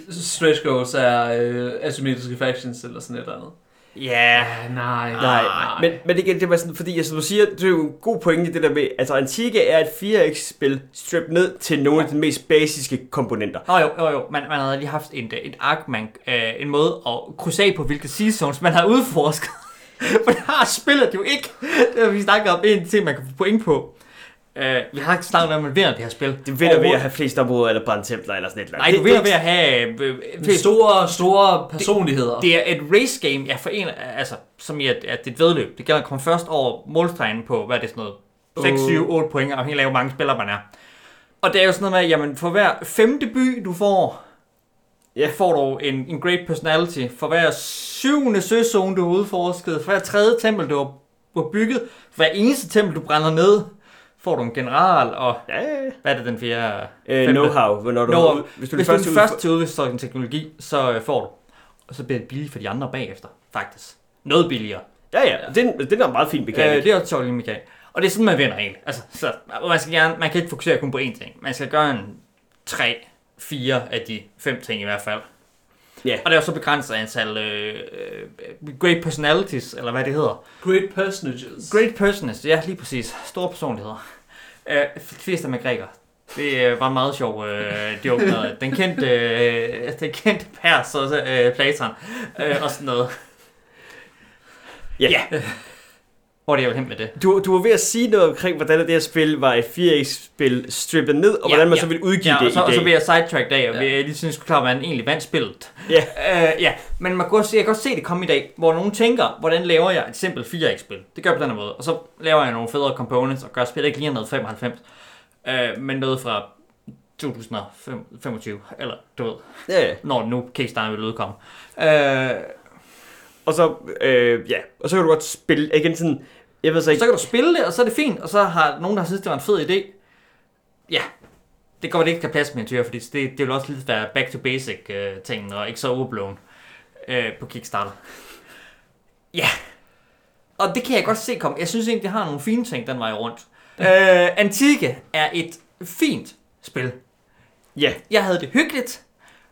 Stretch goals er øh, asymmetriske factions eller sådan et eller andet. ja, nej. Nej, men, men igen, det var sådan, fordi altså, du siger, det er jo en god pointe det der med, altså Antique er et 4X-spil strippet ned til nogle af de mest basiske komponenter. Nå jo, jo, jo. Man, man havde lige haft en, et ark, man, øh, en måde at krydse af på, hvilke seasons man har udforsket. For det har spillet jo ikke. Det har vi snakket om en ting, man kan få point på. Øh, vi har ikke snakket om, at man vinder det her spil. Det vinder ved at have flest områder eller brandtempler eller sådan et eller Nej, andet. du Det- vinder det- ved at have... Øh, øh, flest- Store, store personligheder. Det er et race game, ja, for en, altså, som i at, at det er et vedløb. Det gælder at komme først over målstregen på, hvad er det sådan noget, 6, 7, 8 point, afhængig af, hvor mange spillere man er. Og det er jo sådan noget med, jamen for hver femte by, du får, Ja. får du en, en great personality. For hver syvende søzone, du har udforsket, for hver tredje tempel, du har, bygget, for hver eneste tempel, du brænder ned, får du en general, og Ja, ja, ja. hvad er det den fjerde? Øh, know-how, hvornår du, Know-how. hvis du Hvis er er den første, til at udvikle en teknologi, så øh, får du. Og så bliver det billigt for de andre bagefter, faktisk. Noget billigere. Ja, ja, den, den er meget fin mekanik. Øh, det er også lille mekanik. Og det er sådan, man vinder egentlig. Altså, så, man, skal gerne, man kan ikke fokusere kun på én ting. Man skal gøre en tre, fire af de fem ting i hvert fald. Ja. Og det er jo så begrænset antal øh, øh, great personalities, eller hvad det hedder. Great personages. Great personages, ja lige præcis. Store personligheder. Øh, flest af med græker. Det øh, var en meget sjov øh, joke med den kendte, øh, den kendte pers, og så, øh, Platon, øh, og sådan noget. Ja. ja. Hvor er det jeg vil hen med det? Du, du var ved at sige noget omkring, hvordan det her spil var et 4X-spil strippet ned, og Ja, hvordan man ja. så ville udgive Ja, det og så, i og så dag. vil jeg sidetrack dag, og Ja. jeg lige synes, klar, man egentlig vandt spillet. Ja. Øh, ja, men man kan godt, se- jeg kan godt se det komme i dag, hvor nogen tænker, hvordan laver jeg et simpelt 4X-spil? Det gør jeg på den her måde, og så laver jeg nogle federe components, og gør spillet ikke lige noget 95, øh, men noget fra 2025, eller du ved, Ja, ja. når nu Kickstarter vil udkomme. Øh, Og så, øh, ja, og så kan du godt spille, igen sådan, jeg ved så ikke, så kan du spille det, og så er det fint, og så har nogen, der har synes, det var en fed idé. Ja, det går det ikke kan plads med en fordi det, det vil også lidt være back to basic øh, ting, og ikke så overblown øh, på Kickstarter. Ja, og det kan jeg godt se komme. Jeg synes egentlig, det har nogle fine ting den vej rundt. øh, Antique er et fint spil. ja, Jeg havde det hyggeligt,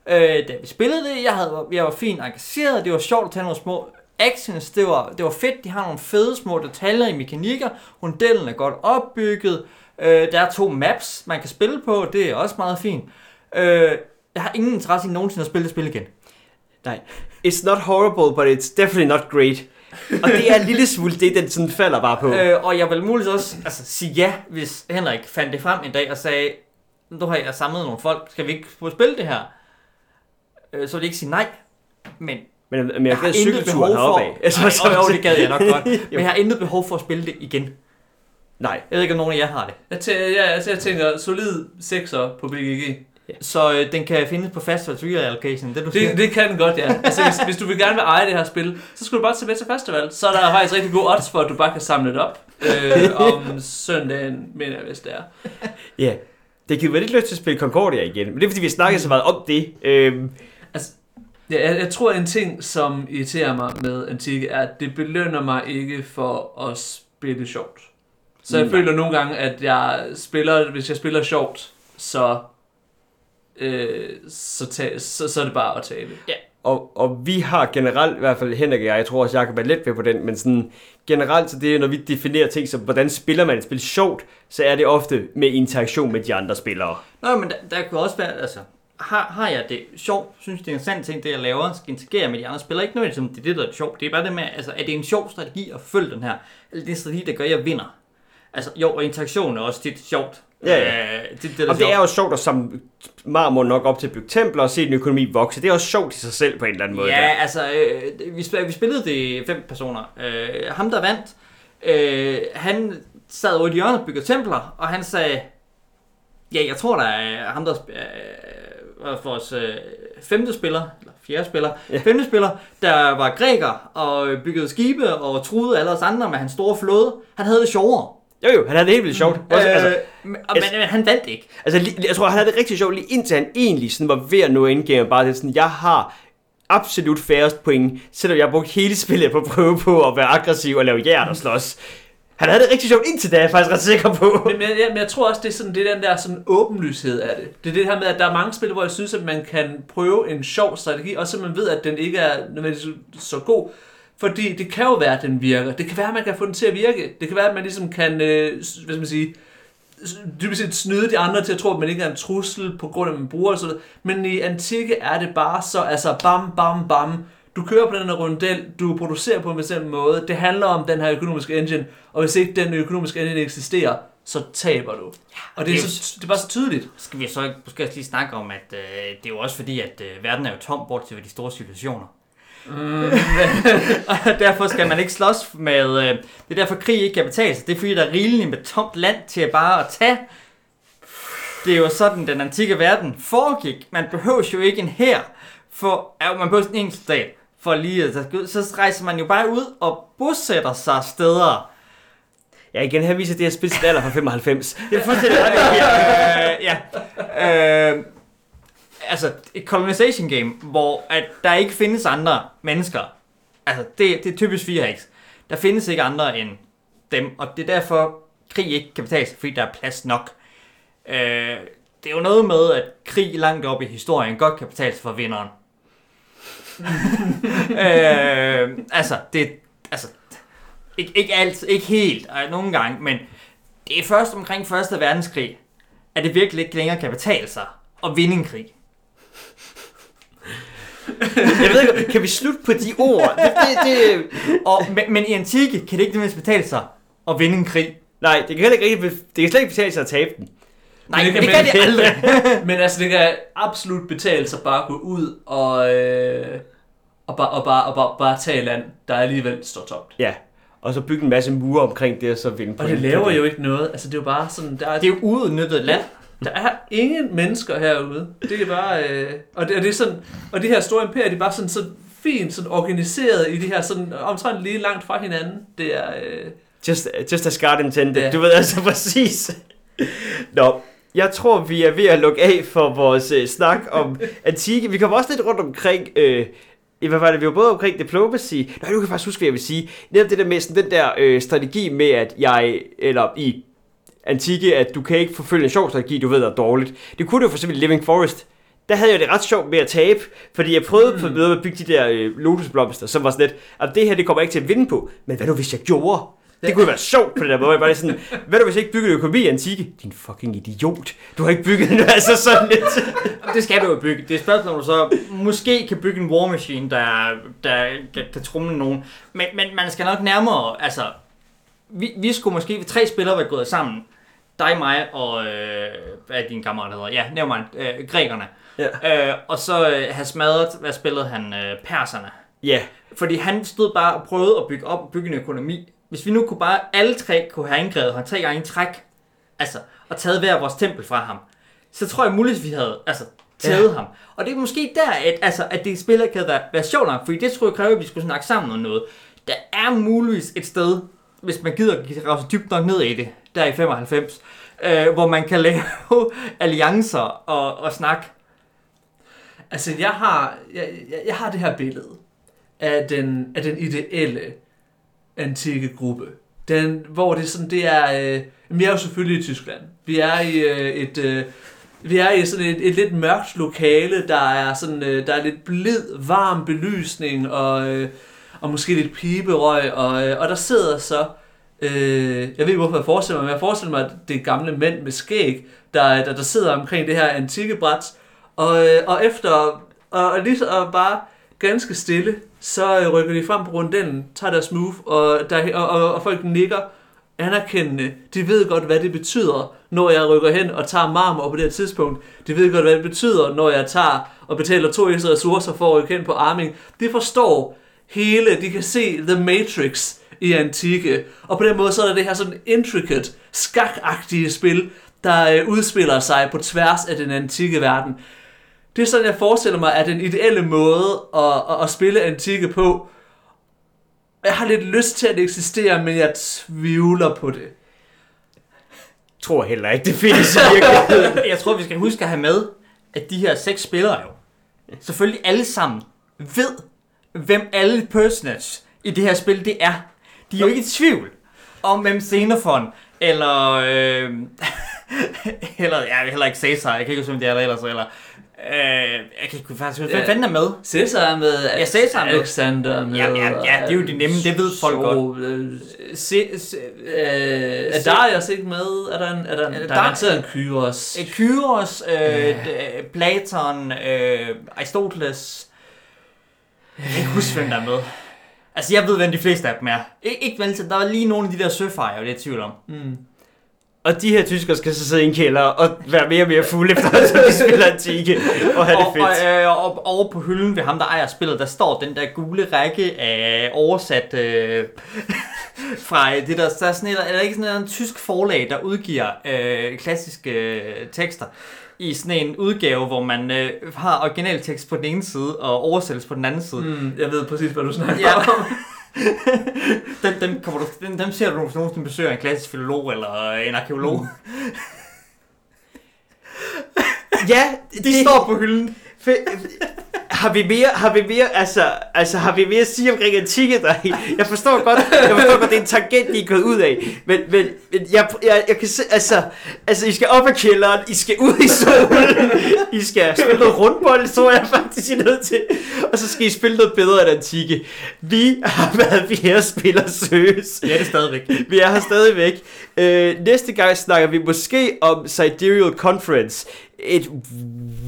øh, da vi spillede det. Jeg, havde, jeg var fint engageret. Det var sjovt at tage nogle små actions. Det var, det var fedt. De har nogle fede små detaljer i mekanikker. Rundellen er godt opbygget. Øh, der er to maps, man kan spille på. Det er også meget fint. Øh, jeg har ingen interesse i nogensinde at spille det spil igen. nej. It's not horrible, but it's definitely not great. Og det er en lille smule det, den sådan falder bare på. Øh, og jeg vil muligvis også altså, sige ja, hvis Henrik fandt det frem en dag og sagde, nu har jeg samlet nogle folk, skal vi ikke prøve at spille det her? Øh, så ville jeg ikke sige nej. Men Men, men jeg har gad intet heroppe af. Altså, Nej, jo, jo, det gad jeg nok godt. Men jeg har intet behov for at spille det igen. Nej. Jeg ved ikke, om nogen af jer har det. Jeg, tæ- ja, altså, jeg tænker solid 6'er på BGG. Så øh, den kan findes på Festival Reallocation. Det, du siger. Det, det kan den godt, ja. Altså, hvis, hvis du vil gerne vil eje det her spil, så skal du bare tage med til festival. Så er der faktisk rigtig gode odds for, at du bare kan samle det op øh, om søndagen, mener jeg, hvis det er. Ja. Det giver mig lidt lyst til at spille Concordia igen. Men det er fordi, vi snakker så meget om det. Øhm, Ja, jeg, jeg tror, en ting, som irriterer mig med Antique, er, at det belønner mig ikke for at spille sjovt. Så jeg Nej. føler nogle gange, at jeg spiller, hvis jeg spiller sjovt, så, øh, så, ta- så, så er det bare at tabe. Og, og vi har generelt, i hvert fald Henrik og jeg, jeg tror også, jeg kan være let ved på den, men sådan generelt, så det er, når vi definerer ting som, hvordan spiller man et spil sjovt, så er det ofte med interaktion med de andre spillere. Nå, men der, der kan også være, altså, har, har jeg det sjovt, synes det er en sand ting, det jeg laver, skal interagere med de andre spillere, ikke nødvendigvis, som det er det, der er sjovt, det er bare det med, altså, er det en sjov strategi at følge den her, eller det er en strategi, der gør, at jeg vinder. Altså, jo, og interaktion er også tit sjovt. Ja, ja. Øh, det, det, der Og det er jo sjovt at samle marmor nok op til at bygge templer og se den økonomi vokse. Det er også sjovt i sig selv på en eller anden måde. Ja, der. altså, øh, vi, spil- vi spillede det fem personer. Øh, ham, der vandt, øh, han sad over i et hjørne og byggede templer, og han sagde, ja, jeg tror, der er ham, der øh, var vores øh, femte spiller, eller fjerde spiller, Ja. femte spiller, der var græker og byggede skibe og truede alle os andre med hans store flåde. Han havde det sjovere. Jo jo, han havde det helt vildt sjovt. Også, altså, øh, men, men, men han vandt ikke. altså, jeg tror, han havde det rigtig sjovt lige indtil han egentlig sådan var ved at nå endgame. Bare det sådan, jeg har absolut færrest point, selvom jeg har brugt hele spillet på at prøve på at være aggressiv og lave hjert og slås. Han havde det rigtig sjovt indtil da, er jeg faktisk ret sikker på. Men, men, ja, men jeg tror også, det er, sådan, det er den der sådan åbenlyshed af det. Det er det her med, at der er mange spil, hvor jeg synes, at man kan prøve en sjov strategi, og så man ved, at den ikke er nødvendigvis så god. Fordi det kan jo være, at den virker. Det kan være, at man kan få den til at virke. Det kan være, at man ligesom kan, øh, hvad skal man sige, s- dybest set snyde de andre til at tro, at man ikke er en trussel på grund af, at man bruger det. Sådan. noget. Men i Antikke er det bare så, altså bam, bam, bam. Du kører på den her rundel, du producerer på en bestemt måde. Det handler om den her økonomiske engine, og hvis ikke den økonomiske engine eksisterer, så taber du. Og det er, det er så, det er bare så tydeligt. Skal vi så ikke måske også lige snakke om, at øh, det er jo også fordi, at øh, verden er jo tom, bortset fra de store civilisationer. Mm. derfor skal man ikke slås med... Øh, det er derfor krig ikke kan betale sig. Det er fordi, der er rigeligt med tomt land til at bare at tage. Det er jo sådan, den antikke verden foregik. Man behøver jo ikke en her for... Ja, man behøver en stat for lige at tage ud. Så rejser man jo bare ud og bosætter sig steder. Ja, igen, her viser det her spil sit alder fra 95. Det er fuldstændig ret. øh, ja. Øh, altså, et colonization game, hvor at der ikke findes andre mennesker. Altså, det, det er typisk 4X. Der findes ikke andre end dem, og det er derfor, krig ikke kan betale sig, fordi der er plads nok. Øh, det er jo noget med, at krig langt op i historien godt kan betale sig for vinderen. øh, altså, det, altså, ikke, ikke alt, ikke helt, øh, nogle gange, men det er først omkring 1. verdenskrig, at det virkelig ikke længere kan betale sig at vinde en krig. Jeg ved ikke, kan vi slutte på de ord? Det, det, det, Og, men, men i antikke kan det ikke nødvendigvis betale sig at vinde en krig. nej, det kan heller ikke det kan slet ikke betale sig at tabe den. Nej, det det, kan det kan det aldrig. Men altså, det kan absolut betale sig bare at gå ud og, øh, og, bare, og, bare, og bare, bare tage land, der alligevel står tomt. Ja, og så bygge en masse mure omkring det, og så vinde Og det laver jo ikke noget. Altså, det er jo bare sådan, der er, Det er jo uudnyttet land. der er ingen mennesker herude. Det er bare... Øh, og, det, og, det er sådan, og de her store imperier, de er bare sådan, så fint sådan organiseret i de her sådan omtrent lige langt fra hinanden. Det er... Øh, Just, just as God intended. Ja. Du ved altså præcis. Nå, jeg tror, vi er ved at lukke af for vores øh, snak om antike. Vi kommer også lidt rundt omkring... Øh, i hvad var det? Vi var både omkring diplomacy. Nej, du kan faktisk huske, hvad jeg vil sige. Netop det der med sådan den der øh, strategi med, at jeg... Eller i antike, at du kan ikke forfølge en sjov strategi, du ved er dårligt. Det kunne du jo for eksempel Living Forest. Der havde jeg det ret sjovt med at tabe, fordi jeg prøvede mm. på noget at bygge de der øh, lotusblomster, som var sådan lidt, at det her, det kommer jeg ikke til at vinde på. Men hvad nu, hvis jeg gjorde? Det kunne være sjovt på den der måde. Bare sådan, hvad nu hvis jeg ikke byggede økonomi i antike? Din fucking idiot. Du har ikke bygget den, altså sådan lidt. Det skal du jo bygge. Det er et spørgsmål, om du så måske kan bygge en war machine, der, der kan, kan trumle nogen. Men, men man skal nok nærmere, altså... Vi, vi skulle måske tre spillere være gået sammen. Dig, mig og... Øh, hvad er din kammerat hedder? Ja, nævn mig. Øh, grækerne. Ja. Øh, og så øh, have smadret, hvad spillede han? Øh, perserne. Ja, Fordi han stod bare og prøvede at bygge op og bygge en økonomi. Hvis vi nu kunne bare, alle tre kunne have angrebet ham tre gange i træk, altså, og taget hver vores tempel fra ham, så tror jeg muligvis, vi havde altså, taget ja. ham. Og det er måske der, at, altså, at det spil ikke havde været, været sjovt nok, fordi det tror jeg kræver, at vi skulle snakke sammen om noget. Der er muligvis et sted, hvis man gider at grave sig dybt nok ned i det, der i 95, øh, hvor man kan lave alliancer og, og snakke. altså, jeg har, jeg, jeg, jeg har det her billede af den, af den ideelle antikke gruppe. Den, hvor det sådan, det er... Øh, vi er jo selvfølgelig i Tyskland. Vi er i øh, et... Øh, vi er i sådan et, et lidt mørkt lokale, der er sådan, øh, der er lidt blid, varm belysning og, øh, og måske lidt piberøg, og, øh, og der sidder så, øh, jeg ved ikke hvorfor jeg forestiller mig, men jeg forestiller mig, at det er gamle mænd med skæg, der, der, der sidder omkring det her antikke bræt, og, øh, og efter, og, og lige så og bare ganske stille, så øh, rykker de frem på rundellen, tager deres move, og, der, og, og, og folk nikker anerkendende. De ved godt, hvad det betyder, når jeg rykker hen og tager marmor på det her tidspunkt. De ved godt, hvad det betyder, når jeg tager og betaler to ekstra ressourcer for at rykke hen på arming. De forstår hele, de kan se The Matrix i antike. Og på den måde så er der det her sådan intricate, skakagtige spil, der øh, udspiller sig på tværs af den antikke verden. Det er sådan, jeg forestiller mig, er den ideelle måde at, at, at spille antike på. Jeg har lidt lyst til, at det eksisterer, men jeg tvivler på det. tror heller ikke, det findes i virkeligheden. Jeg tror, vi skal huske at have med, at de her seks spillere jo, selvfølgelig alle sammen ved, hvem alle personages i det her spil det er. De er jo ikke i tvivl om, hvem Xenophon, eller, øh, eller, jeg vil heller ikke Caesar, jeg kan ikke huske, hvem det er der ellers, eller, øh, jeg kan ikke faktisk huske, hvem fanden er med? Caesar er med, Ja, Caesar er med. Alexander er med. Ja, ja, ja, det er jo de nemme, det ved folk godt. Øh, øh, er Darius ikke med? Er der en, er der, en, Er der der- er en Kyros. øh, Kyros, øh, d- Platon, øh, Aristoteles. Jeg kan ikke huske, hvem der er med. Altså, jeg ved, hvem de fleste af dem er. Ik- ikke vel, der var lige nogle af de der søfejre, jeg er lidt i tvivl om. Mm. Og de her tyskere skal så sidde i en kælder og være mere og mere fulde efter, som de spiller antike og have det Og, fedt. og, øh, og over på hylden ved ham, der ejer spillet, der står den der gule række af oversat øh, fra øh, det der, der er sådan et, er der ikke sådan en tysk forlag, der udgiver øh, klassiske øh, tekster i sådan en udgave, hvor man øh, har originaltekst på den ene side og oversættelse på den anden side. Mm, jeg ved præcis, hvad du snakker Ja. om. den, den, kommer du, den, dem ser du, hvis nogen besøger en klassisk filolog eller en arkeolog. Mm. Ja, De står på hylden. Har vi mere, har vi mere, altså, altså har vi mere at sige omkring antikke, der Jeg forstår godt, jeg forstår godt, det er en tangent, I er gået ud af, men, men, men jeg, jeg, jeg kan se, altså, altså, I skal op ad kælderen, I skal ud i solen, I skal spille noget rundbold, så er jeg faktisk er nødt til, og så skal I spille noget bedre end antikke. Vi har været fjerde spiller søs. Det er stadigvæk. Vi er her stadigvæk. Øh, næste gang snakker vi måske om Sidereal Conference. Et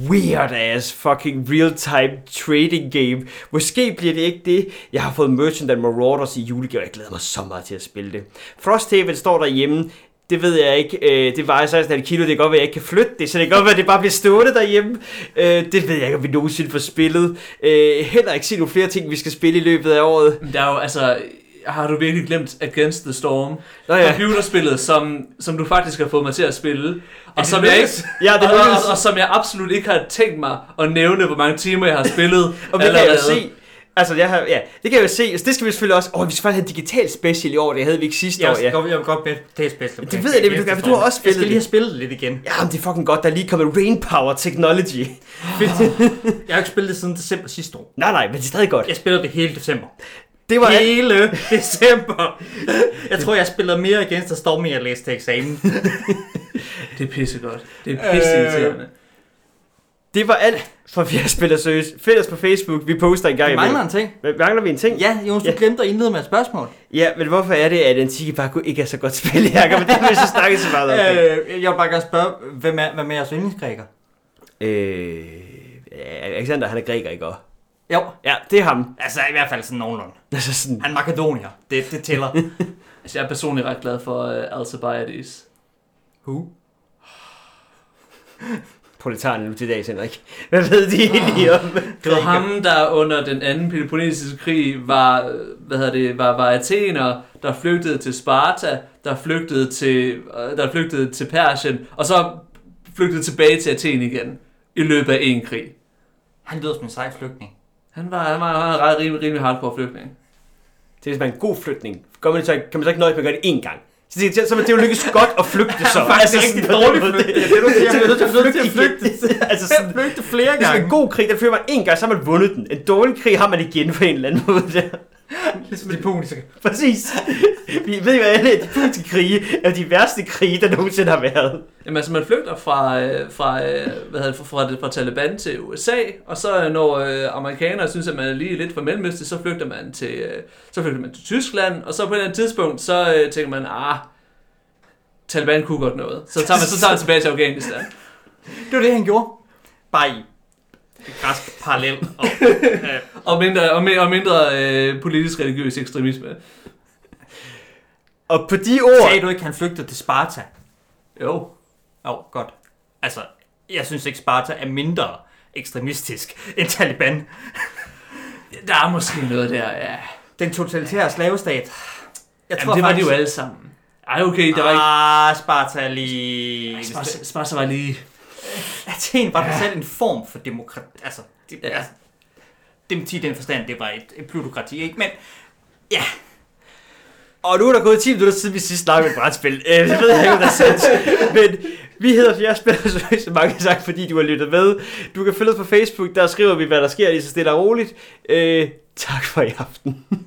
weird ass fucking real-time trading game. Måske bliver det ikke det. Jeg har fået Merchant and Marauders i julegave. Jeg glæder mig så meget til at spille det. Frosthaven står derhjemme. Det ved jeg ikke. Øh, det vejer 16,5 kilo. Det kan godt være, at jeg ikke kan flytte det. Så det kan godt være, at det bare bliver stående derhjemme. Øh, det ved jeg ikke, om vi nogensinde får spillet. Øh, heller ikke se nogle flere ting, vi skal spille i løbet af året. Der er jo, altså, har du virkelig glemt Against the Storm? Nå ja. Computerspillet, som, som du faktisk har fået mig til at spille. Og som, jeg ikke? Ja, det og, og, og, og, som jeg absolut ikke har tænkt mig at nævne, hvor mange timer jeg har spillet. Og det kan jeg se. Altså, jeg har, ja, det kan jeg jo se. Altså, det skal vi selvfølgelig også... Åh, vi skal faktisk have en digital special i år. Det havde vi ikke sidste Jeg, år, ja. ja. jeg vil godt med det er special. Det ved jeg, det vil du gerne, for du har også Jeg spillet skal lige have spillet lidt igen. Ja, men det er fucking godt. Der er lige kommet Rain Power Technology. Jeg har ikke spillet det siden december sidste år. Nej, nej, men det er stadig godt. Jeg spillede det hele december. Det var. Hele december. Jeg tror, jeg spillede mere Against the Storm, end jeg læste til eksamen. Det er pissegodt. Det er pisseirriterende. Det var alt for Fjerde Spiller Søs. Find os på Facebook. Vi poster en gang imellem. mangler en ting. Hvad- Mangler vi en ting? Ja, Jonas, du Ja. glemte at indlede med et spørgsmål. Ja, men hvorfor er det, at Antike bare ikke er så godt spil, Jacob? Men det har vi så snakket så meget om. Øh, jeg vil bare gerne spørge, hvem er, hvem er jeres yndlingsgræker? Øh, Alexander, han er græker, ikke også? Jo, Ja, det er ham. altså i hvert fald sådan nogenlunde. Altså sådan, Han er makedonier. Det, det tæller. Altså, jeg er personligt ret glad for uh, Alcibiades. Who? proletarerne nu til dags, Henrik. Hvad ved de egentlig om? Det var ham, der under den anden Peloponnesiske krig var, øh, hvad hedder det, var, var athener, der flygtede til Sparta, der flygtede til, øh, der flygtede til Persien, og så flygtede tilbage til Athen igen i løbet af en krig. Han lyder som en sej flygtning. Han var, han var, han var en ret rimelig, rimelig hardcore flygtning. Det er er en god flytning. Gør man det så, kan man så ikke nøjes med at gøre det én gang? Så det, så, det er jo lykkes godt at flygte så. Faktisk rigtig sådan på den dårlig måde. flygtning. Det er det, du siger. Man er nødt til at flygte flygte altså sådan, flygte flere hvis man er en god krig, den fører man én gang, så har man vundet den. En dårlig krig har man igen på en eller anden måde. Der. Ligesom de puniske. Præcis. Vi ved jo alle, at de puniske krige er de værste krige, der nogensinde har været. Jamen altså, man flygter fra, øh, fra, øh, hvad hedder det, fra, fra, fra Taliban til USA, og så øh, når øh, amerikanere synes, at man er lige lidt for mellemøstlig, så flygter man til, øh, så flygter man til Tyskland, og så på et eller andet tidspunkt, så øh, tænker man, ah, Taliban kunne godt noget. Så tager man, så tager man tilbage til Afghanistan. Det var det, han gjorde. Bare i græsk parallel. Og, øh, Og mindre, og mindre, og mindre øh, politisk religiøs ekstremisme. Og på de ord... sagde du ikke, han flygtede til Sparta? Jo. Jo, godt. Altså, jeg synes ikke, Sparta er mindre ekstremistisk end Taliban. Der er måske noget der, ja. Den totalitære slavestat. Jeg Jamen, det var de jo alle sammen. Ej, okay, der var ikke... Ah, Sparta er lige... Sparta, Sparta var lige... Athen var ja. selv en form for demokrati. Altså, det, Ja. altså, demokrati i den forstand, det var et, et plutokrati, ikke? Men ja, Og nu er der gået 10 minutter siden vi sidst snakkede med et brætspil. Øh, det ved jeg ikke, om der er sandt. Men vi hedder Fjerde Spiller, så mange tak, fordi du har lyttet med. Du kan følge os på Facebook, der skriver vi, hvad der sker lige så stille og roligt. Øh, tak for i aften.